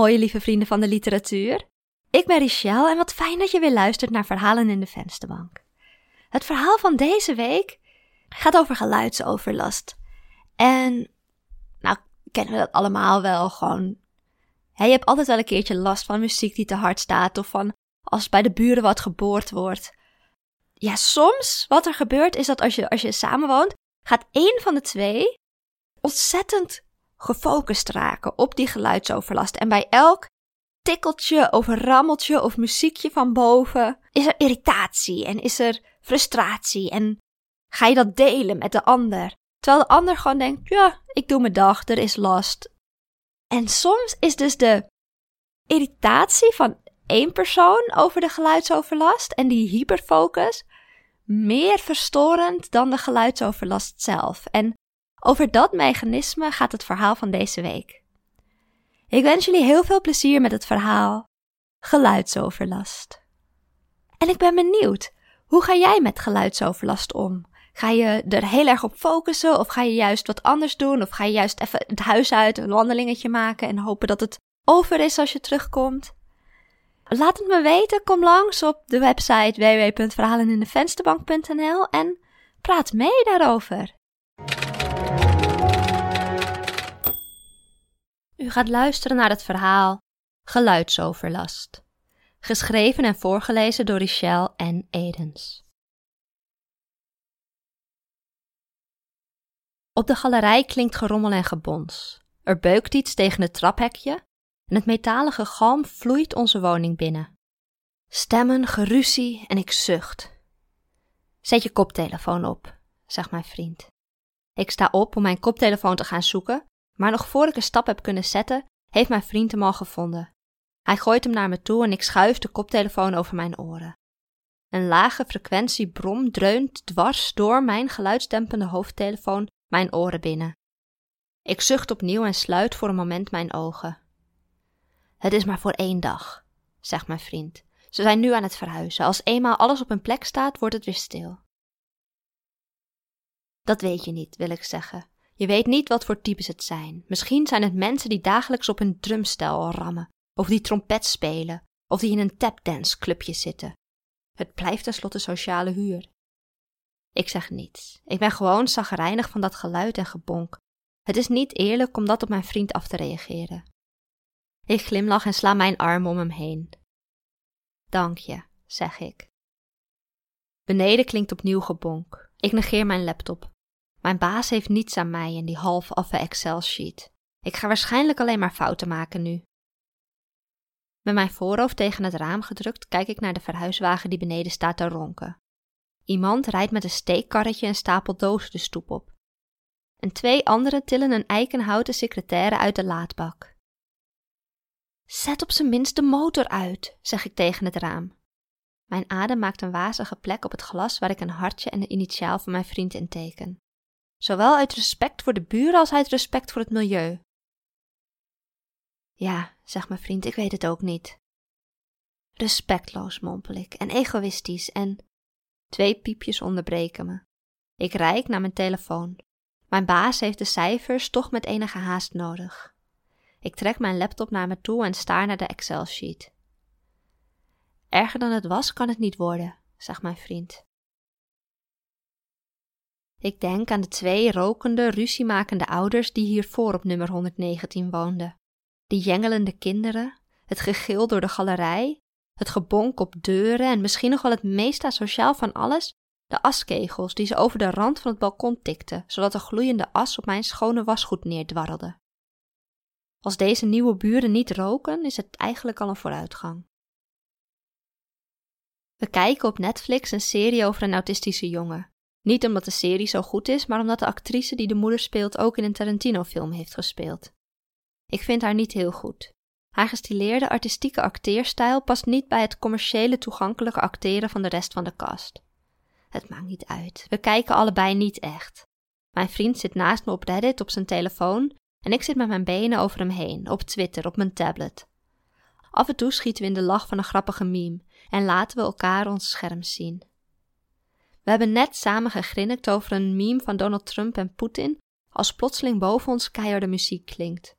mooie lieve vrienden van de literatuur. Ik ben Richelle en wat fijn dat je weer luistert naar Verhalen in de Vensterbank. Het verhaal van deze week gaat over geluidsoverlast. En, nou, kennen we dat allemaal wel gewoon. je hebt altijd wel een keertje last van muziek die te hard staat of van als bij de buren wat geboord wordt. Ja, soms wat er gebeurt is dat als je, als je samenwoont, gaat één van de twee ontzettend gefocust raken op die geluidsoverlast. En bij elk tikkeltje of rammeltje of muziekje van boven is er irritatie en is er frustratie en ga je dat delen met de ander. Terwijl de ander gewoon denkt, ja, ik doe mijn dag, er is last. En soms is dus de irritatie van één persoon over de geluidsoverlast en die hyperfocus meer verstorend dan de geluidsoverlast zelf. En over dat mechanisme gaat het verhaal van deze week. Ik wens jullie heel veel plezier met het verhaal geluidsoverlast. En ik ben benieuwd, hoe ga jij met geluidsoverlast om? Ga je er heel erg op focussen of ga je juist wat anders doen of ga je juist even het huis uit, een wandelingetje maken en hopen dat het over is als je terugkomt? Laat het me weten, kom langs op de website www.verhalenindevensterbank.nl en praat mee daarover. U gaat luisteren naar het verhaal Geluidsoverlast. Geschreven en voorgelezen door Richelle en Edens. Op de galerij klinkt gerommel en gebons. Er beukt iets tegen het traphekje en het metalige galm vloeit onze woning binnen. Stemmen, geruzie en ik zucht. Zet je koptelefoon op, zegt mijn vriend. Ik sta op om mijn koptelefoon te gaan zoeken, maar nog voor ik een stap heb kunnen zetten, heeft mijn vriend hem al gevonden. Hij gooit hem naar me toe en ik schuif de koptelefoon over mijn oren. Een lage frequentie brom dreunt dwars door mijn geluidsdempende hoofdtelefoon mijn oren binnen. Ik zucht opnieuw en sluit voor een moment mijn ogen. Het is maar voor één dag, zegt mijn vriend. Ze zijn nu aan het verhuizen. Als eenmaal alles op een plek staat, wordt het weer stil. Dat weet je niet, wil ik zeggen. Je weet niet wat voor types het zijn. Misschien zijn het mensen die dagelijks op een drumstel rammen, of die trompet spelen, of die in een tapdance clubje zitten. Het blijft tenslotte sociale huur. Ik zeg niets. Ik ben gewoon zagrijnig van dat geluid en gebonk. Het is niet eerlijk om dat op mijn vriend af te reageren. Ik glimlach en sla mijn arm om hem heen. Dank je, zeg ik. Beneden klinkt opnieuw gebonk. Ik negeer mijn laptop. Mijn baas heeft niets aan mij in die half affe Excel-sheet. Ik ga waarschijnlijk alleen maar fouten maken nu. Met mijn voorhoofd tegen het raam gedrukt, kijk ik naar de verhuiswagen die beneden staat te ronken. Iemand rijdt met een steekkarretje een stapel dozen de stoep op. En twee anderen tillen een eikenhouten secretaire uit de laadbak. Zet op zijn minst de motor uit, zeg ik tegen het raam. Mijn adem maakt een wazige plek op het glas waar ik een hartje en de initiaal van mijn vriend in teken. Zowel uit respect voor de buren als uit respect voor het milieu. Ja, zegt mijn vriend, ik weet het ook niet. Respectloos, mompel ik, en egoïstisch, en. Twee piepjes onderbreken me. Ik rijk naar mijn telefoon. Mijn baas heeft de cijfers toch met enige haast nodig. Ik trek mijn laptop naar me toe en staar naar de Excel-sheet. Erger dan het was, kan het niet worden, zegt mijn vriend. Ik denk aan de twee rokende, ruziemakende ouders die hiervoor op nummer 119 woonden. Die jengelende kinderen, het gegil door de galerij, het gebonk op deuren en misschien nog wel het meest asociaal van alles, de askegels die ze over de rand van het balkon tikten, zodat de gloeiende as op mijn schone wasgoed neerdwarrelde. Als deze nieuwe buren niet roken, is het eigenlijk al een vooruitgang. We kijken op Netflix een serie over een autistische jongen. Niet omdat de serie zo goed is, maar omdat de actrice die de moeder speelt ook in een Tarantino-film heeft gespeeld. Ik vind haar niet heel goed. Haar gestileerde artistieke acteerstijl past niet bij het commerciële toegankelijke acteren van de rest van de cast. Het maakt niet uit. We kijken allebei niet echt. Mijn vriend zit naast me op Reddit op zijn telefoon en ik zit met mijn benen over hem heen, op Twitter, op mijn tablet. Af en toe schieten we in de lach van een grappige meme en laten we elkaar ons scherm zien. We hebben net samen gegrinnikt over een meme van Donald Trump en Poetin als plotseling boven ons keiharde muziek klinkt.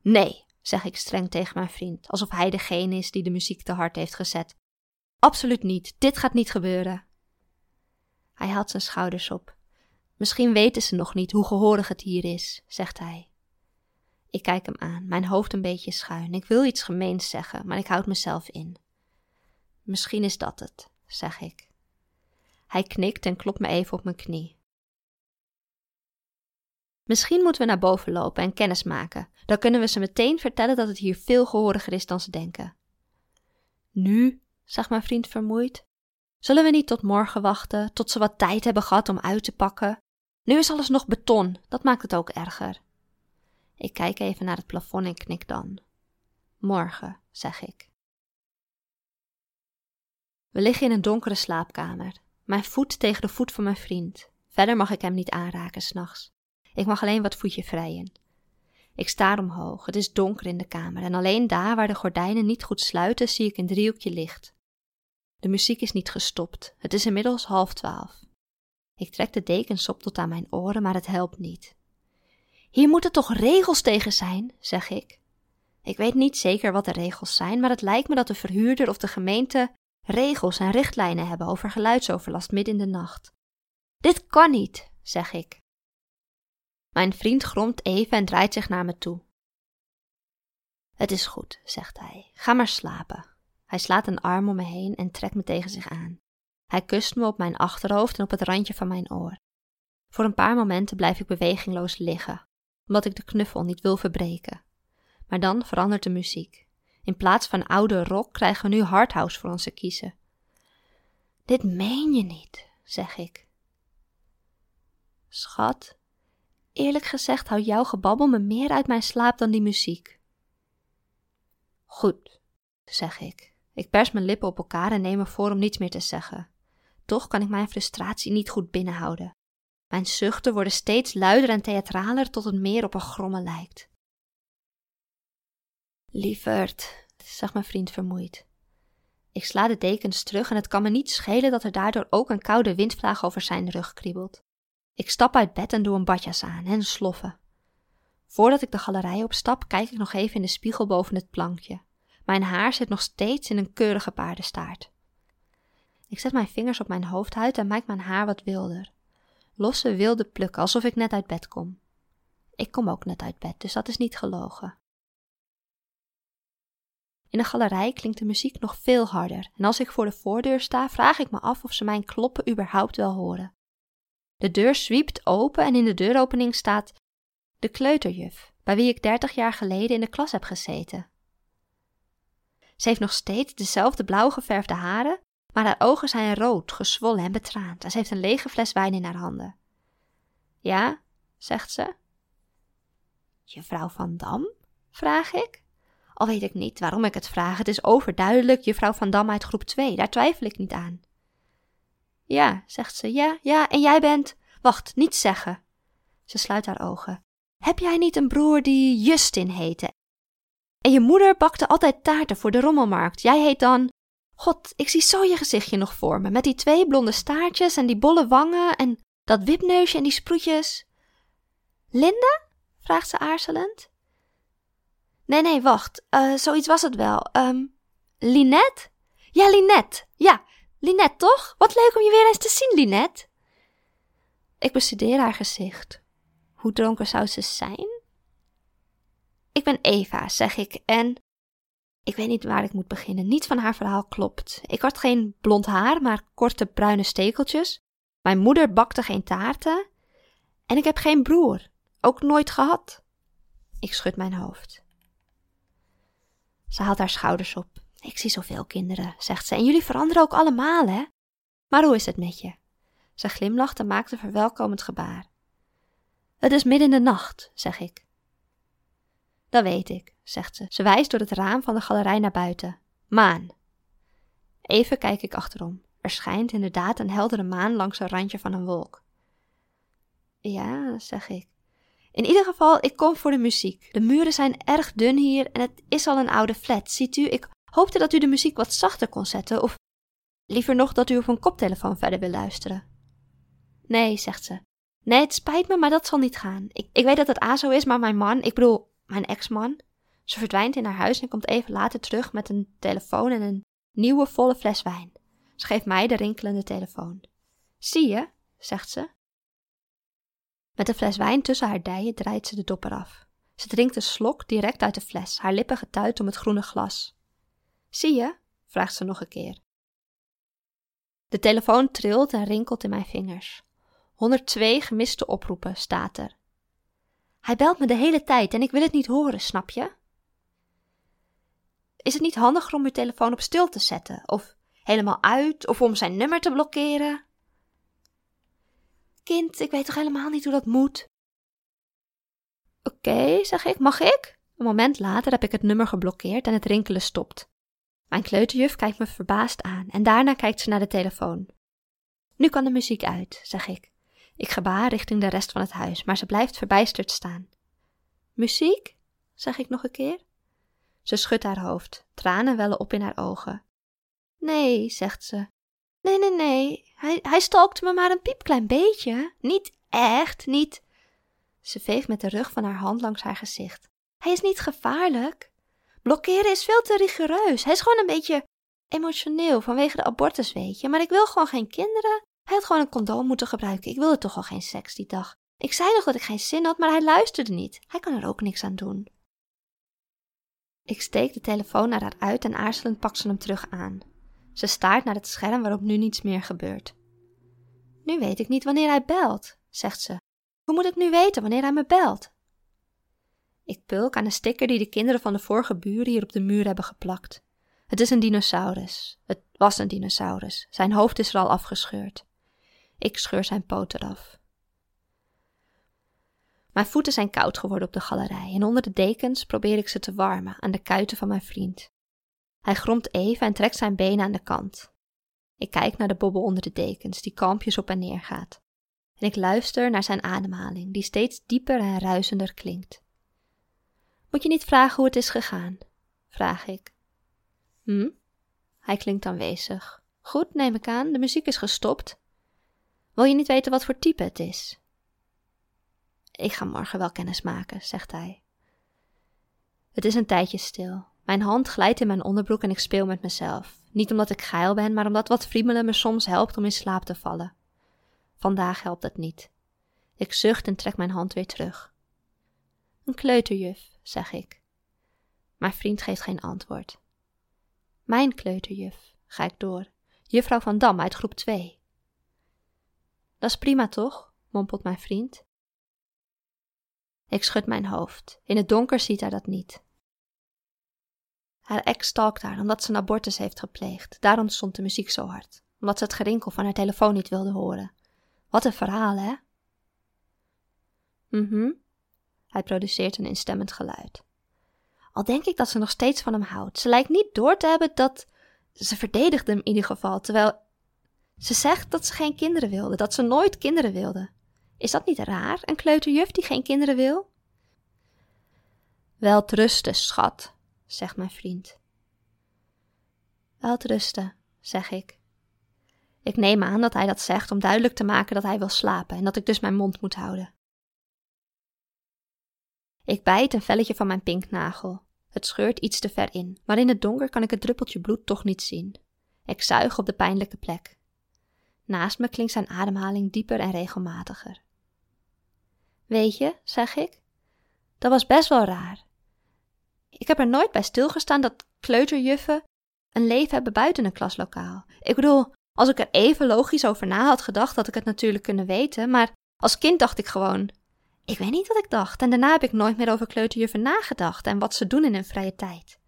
Nee, zeg ik streng tegen mijn vriend, alsof hij degene is die de muziek te hard heeft gezet. Absoluut niet, dit gaat niet gebeuren. Hij haalt zijn schouders op. Misschien weten ze nog niet hoe gehoorig het hier is, zegt hij. Ik kijk hem aan, mijn hoofd een beetje schuin. Ik wil iets gemeens zeggen, maar ik houd mezelf in. Misschien is dat het, zeg ik. Hij knikt en klopt me even op mijn knie. Misschien moeten we naar boven lopen en kennis maken. Dan kunnen we ze meteen vertellen dat het hier veel gehoriger is dan ze denken. Nu, zegt mijn vriend vermoeid. Zullen we niet tot morgen wachten, tot ze wat tijd hebben gehad om uit te pakken? Nu is alles nog beton, dat maakt het ook erger. Ik kijk even naar het plafond en knik dan. Morgen, zeg ik. We liggen in een donkere slaapkamer. Mijn voet tegen de voet van mijn vriend. Verder mag ik hem niet aanraken s'nachts. Ik mag alleen wat voetje vrijen. Ik staar omhoog. Het is donker in de kamer en alleen daar waar de gordijnen niet goed sluiten zie ik een driehoekje licht. De muziek is niet gestopt. Het is inmiddels half twaalf. Ik trek de dekens op tot aan mijn oren, maar het helpt niet. Hier moeten toch regels tegen zijn, zeg ik. Ik weet niet zeker wat de regels zijn, maar het lijkt me dat de verhuurder of de gemeente regels en richtlijnen hebben over geluidsoverlast midden in de nacht. Dit kan niet, zeg ik. Mijn vriend gromt even en draait zich naar me toe. Het is goed, zegt hij. Ga maar slapen. Hij slaat een arm om me heen en trekt me tegen zich aan. Hij kust me op mijn achterhoofd en op het randje van mijn oor. Voor een paar momenten blijf ik bewegingloos liggen, omdat ik de knuffel niet wil verbreken. Maar dan verandert de muziek. In plaats van oude rock krijgen we nu hardhouse voor ons te kiezen. Dit meen je niet, zeg ik. Schat, eerlijk gezegd houdt jouw gebabbel me meer uit mijn slaap dan die muziek. Goed, zeg ik. Ik pers mijn lippen op elkaar en neem me voor om niets meer te zeggen. Toch kan ik mijn frustratie niet goed binnenhouden. Mijn zuchten worden steeds luider en theatraler tot het meer op een gromme lijkt. Lieverd, zegt mijn vriend vermoeid. Ik sla de dekens terug en het kan me niet schelen dat er daardoor ook een koude windvlaag over zijn rug kriebelt. Ik stap uit bed en doe een badjas aan en sloffen. Voordat ik de galerij opstap, kijk ik nog even in de spiegel boven het plankje. Mijn haar zit nog steeds in een keurige paardenstaart. Ik zet mijn vingers op mijn hoofdhuid en maak mijn haar wat wilder. Losse wilde plukken, alsof ik net uit bed kom. Ik kom ook net uit bed, dus dat is niet gelogen. In de galerij klinkt de muziek nog veel harder en als ik voor de voordeur sta, vraag ik me af of ze mijn kloppen überhaupt wel horen. De deur zwiept open en in de deuropening staat de kleuterjuf, bij wie ik dertig jaar geleden in de klas heb gezeten. Ze heeft nog steeds dezelfde blauw geverfde haren, maar haar ogen zijn rood, gezwollen en betraand en ze heeft een lege fles wijn in haar handen. Ja, zegt ze. Juffrouw van Dam? vraag ik. Al weet ik niet waarom ik het vraag. Het is overduidelijk juffrouw van Dam uit groep 2, daar twijfel ik niet aan. Ja, zegt ze, ja, ja, en jij bent. Wacht, niet zeggen. Ze sluit haar ogen. Heb jij niet een broer die Justin heette? En je moeder bakte altijd taarten voor de rommelmarkt. Jij heet dan. God, ik zie zo je gezichtje nog voor me. Met die twee blonde staartjes en die bolle wangen en dat wipneusje en die sproetjes. Linda? vraagt ze aarzelend. Nee, nee, wacht. Uh, zoiets was het wel. Um, Linette? Ja, Linette. Ja, Linette, toch? Wat leuk om je weer eens te zien, Linette. Ik bestudeer haar gezicht. Hoe dronken zou ze zijn? Ik ben Eva, zeg ik, en. Ik weet niet waar ik moet beginnen. Niets van haar verhaal klopt. Ik had geen blond haar, maar korte bruine stekeltjes. Mijn moeder bakte geen taarten. En ik heb geen broer. Ook nooit gehad. Ik schud mijn hoofd. Ze haalt haar schouders op. Ik zie zoveel kinderen, zegt ze, en jullie veranderen ook allemaal, hè? Maar hoe is het met je? Ze glimlacht en maakt een verwelkomend gebaar. Het is midden in de nacht, zeg ik. Dat weet ik, zegt ze. Ze wijst door het raam van de galerij naar buiten. Maan. Even kijk ik achterom. Er schijnt inderdaad een heldere maan langs een randje van een wolk. Ja, zeg ik. In ieder geval, ik kom voor de muziek. De muren zijn erg dun hier en het is al een oude flat. Ziet u, ik hoopte dat u de muziek wat zachter kon zetten, of liever nog dat u op een koptelefoon verder wil luisteren. Nee, zegt ze. Nee, het spijt me, maar dat zal niet gaan. Ik, ik weet dat het A zo is, maar mijn man, ik bedoel, mijn ex-man, Ze verdwijnt in haar huis en komt even later terug met een telefoon en een nieuwe volle fles wijn. Ze geeft mij de rinkelende telefoon. Zie je, zegt ze. Met een fles wijn tussen haar dijen draait ze de dopper af. Ze drinkt een slok direct uit de fles, haar lippen getuit om het groene glas. Zie je? vraagt ze nog een keer. De telefoon trilt en rinkelt in mijn vingers. 102 gemiste oproepen staat er. Hij belt me de hele tijd en ik wil het niet horen, snap je? Is het niet handiger om je telefoon op stil te zetten, of helemaal uit, of om zijn nummer te blokkeren? Kind, ik weet toch helemaal niet hoe dat moet? Oké, zeg ik, mag ik? Een moment later heb ik het nummer geblokkeerd en het rinkelen stopt. Mijn kleuterjuf kijkt me verbaasd aan en daarna kijkt ze naar de telefoon. Nu kan de muziek uit, zeg ik. Ik gebaar richting de rest van het huis, maar ze blijft verbijsterd staan. Muziek? zeg ik nog een keer. Ze schudt haar hoofd, tranen wellen op in haar ogen. Nee, zegt ze. Nee, nee, nee, hij, hij stalkte me maar een piepklein beetje. Niet echt, niet. Ze veegt met de rug van haar hand langs haar gezicht. Hij is niet gevaarlijk. Blokkeren is veel te rigoureus. Hij is gewoon een beetje emotioneel vanwege de abortus, weet je. Maar ik wil gewoon geen kinderen. Hij had gewoon een condoom moeten gebruiken. Ik wilde toch al geen seks die dag. Ik zei nog dat ik geen zin had, maar hij luisterde niet. Hij kan er ook niks aan doen. Ik steek de telefoon naar haar uit en aarzelend pak ze hem terug aan. Ze staart naar het scherm waarop nu niets meer gebeurt. Nu weet ik niet wanneer hij belt, zegt ze. Hoe moet ik nu weten wanneer hij me belt? Ik pulk aan een sticker die de kinderen van de vorige buren hier op de muur hebben geplakt. Het is een dinosaurus. Het was een dinosaurus. Zijn hoofd is er al afgescheurd. Ik scheur zijn poot eraf. Mijn voeten zijn koud geworden op de galerij en onder de dekens probeer ik ze te warmen aan de kuiten van mijn vriend. Hij gromt even en trekt zijn benen aan de kant. Ik kijk naar de bobbel onder de dekens, die kalmpjes op en neer gaat. En ik luister naar zijn ademhaling, die steeds dieper en ruisender klinkt. Moet je niet vragen hoe het is gegaan? vraag ik. Hm? Hij klinkt aanwezig. Goed, neem ik aan, de muziek is gestopt. Wil je niet weten wat voor type het is? Ik ga morgen wel kennis maken, zegt hij. Het is een tijdje stil. Mijn hand glijdt in mijn onderbroek en ik speel met mezelf. Niet omdat ik geil ben, maar omdat wat friemelen me soms helpt om in slaap te vallen. Vandaag helpt het niet. Ik zucht en trek mijn hand weer terug. Een kleuterjuf, zeg ik. Mijn vriend geeft geen antwoord. Mijn kleuterjuf, ga ik door. Juffrouw van Dam uit groep 2. Dat is prima toch? mompelt mijn vriend. Ik schud mijn hoofd. In het donker ziet hij dat niet. Haar ex stalkt haar omdat ze een abortus heeft gepleegd. Daarom stond de muziek zo hard. Omdat ze het gerinkel van haar telefoon niet wilde horen. Wat een verhaal, hè? Mhm. Hij produceert een instemmend geluid. Al denk ik dat ze nog steeds van hem houdt. Ze lijkt niet door te hebben dat. Ze verdedigt hem in ieder geval, terwijl. Ze zegt dat ze geen kinderen wilde, dat ze nooit kinderen wilde. Is dat niet raar, een kleuterjuf die geen kinderen wil? Wel rusten, schat, zegt mijn vriend. Wel rusten, zeg ik. Ik neem aan dat hij dat zegt om duidelijk te maken dat hij wil slapen en dat ik dus mijn mond moet houden. Ik bijt een velletje van mijn pinknagel. Het scheurt iets te ver in, maar in het donker kan ik het druppeltje bloed toch niet zien. Ik zuig op de pijnlijke plek. Naast me klinkt zijn ademhaling dieper en regelmatiger. Weet je, zeg ik, dat was best wel raar. Ik heb er nooit bij stilgestaan dat kleuterjuffen een leven hebben buiten een klaslokaal. Ik bedoel, als ik er even logisch over na had gedacht, had ik het natuurlijk kunnen weten, maar als kind dacht ik gewoon: ik weet niet wat ik dacht. En daarna heb ik nooit meer over kleuterjuffen nagedacht en wat ze doen in hun vrije tijd.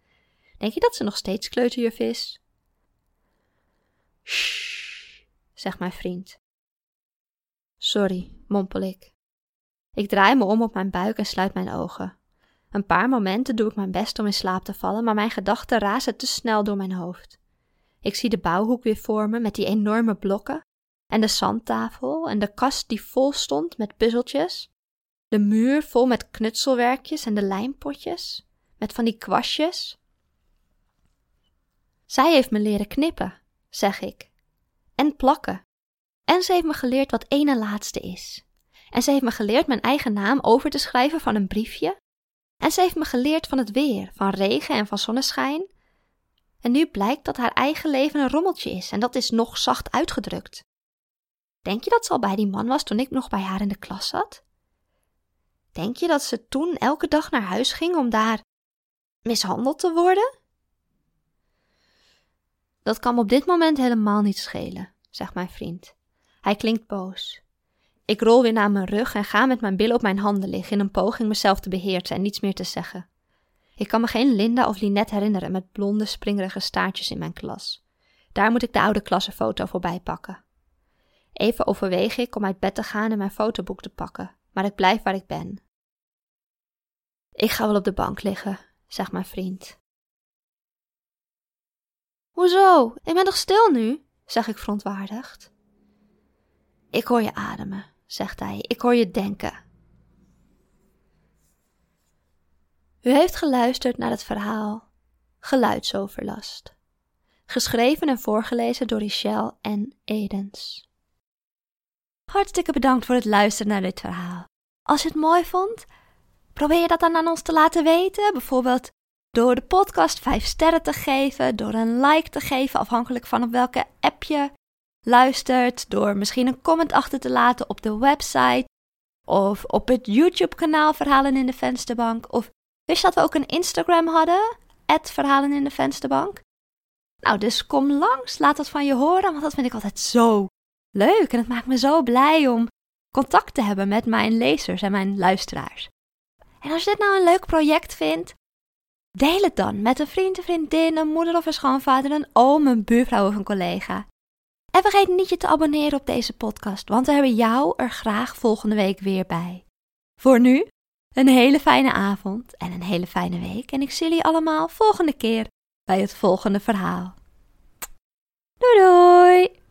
Denk je dat ze nog steeds kleuterjuf is? Shh, zegt mijn vriend. Sorry, mompel ik. Ik draai me om op mijn buik en sluit mijn ogen. Een paar momenten doe ik mijn best om in slaap te vallen, maar mijn gedachten razen te snel door mijn hoofd. Ik zie de bouwhoek weer vormen met die enorme blokken, en de zandtafel en de kast die vol stond met puzzeltjes, de muur vol met knutselwerkjes en de lijmpotjes, met van die kwastjes. Zij heeft me leren knippen, zeg ik, en plakken. En ze heeft me geleerd wat ene laatste is. En ze heeft me geleerd mijn eigen naam over te schrijven van een briefje En ze heeft me geleerd van het weer, van regen en van zonneschijn. En nu blijkt dat haar eigen leven een rommeltje is en dat is nog zacht uitgedrukt. Denk je dat ze al bij die man was toen ik nog bij haar in de klas zat? Denk je dat ze toen elke dag naar huis ging om daar mishandeld te worden? Dat kan me op dit moment helemaal niet schelen, zegt mijn vriend. Hij klinkt boos. Ik rol weer naar mijn rug en ga met mijn billen op mijn handen liggen in een poging mezelf te beheersen en niets meer te zeggen. Ik kan me geen Linda of Linette herinneren met blonde, springerige staartjes in mijn klas. Daar moet ik de oude klassenfoto voorbij pakken. Even overweeg ik om uit bed te gaan en mijn fotoboek te pakken, maar ik blijf waar ik ben. Ik ga wel op de bank liggen, zegt mijn vriend. Hoezo? Ik ben toch stil nu? zeg ik verontwaardigd. Ik hoor je ademen, zegt hij. Ik hoor je denken. U heeft geluisterd naar het verhaal Geluidsoverlast. Geschreven en voorgelezen door Richelle en Edens. Hartstikke bedankt voor het luisteren naar dit verhaal. Als je het mooi vond, probeer je dat dan aan ons te laten weten. Bijvoorbeeld door de podcast 5 sterren te geven, door een like te geven, afhankelijk van op welke app je luistert, door misschien een comment achter te laten op de website of op het YouTube-kanaal Verhalen in de Vensterbank. Of wist je dat we ook een Instagram hadden? Verhalen in de Vensterbank. Nou, dus kom langs, laat dat van je horen, want dat vind ik altijd zo leuk en het maakt me zo blij om contact te hebben met mijn lezers en mijn luisteraars. En als je dit nou een leuk project vindt, deel het dan met een vriend, een vriendin, een moeder of een schoonvader, een oom, een buurvrouw of een collega. En vergeet niet je te abonneren op deze podcast, want we hebben jou er graag volgende week weer bij. Voor nu, een hele fijne avond en een hele fijne week. En ik zie jullie allemaal volgende keer bij het volgende verhaal. Doei doei!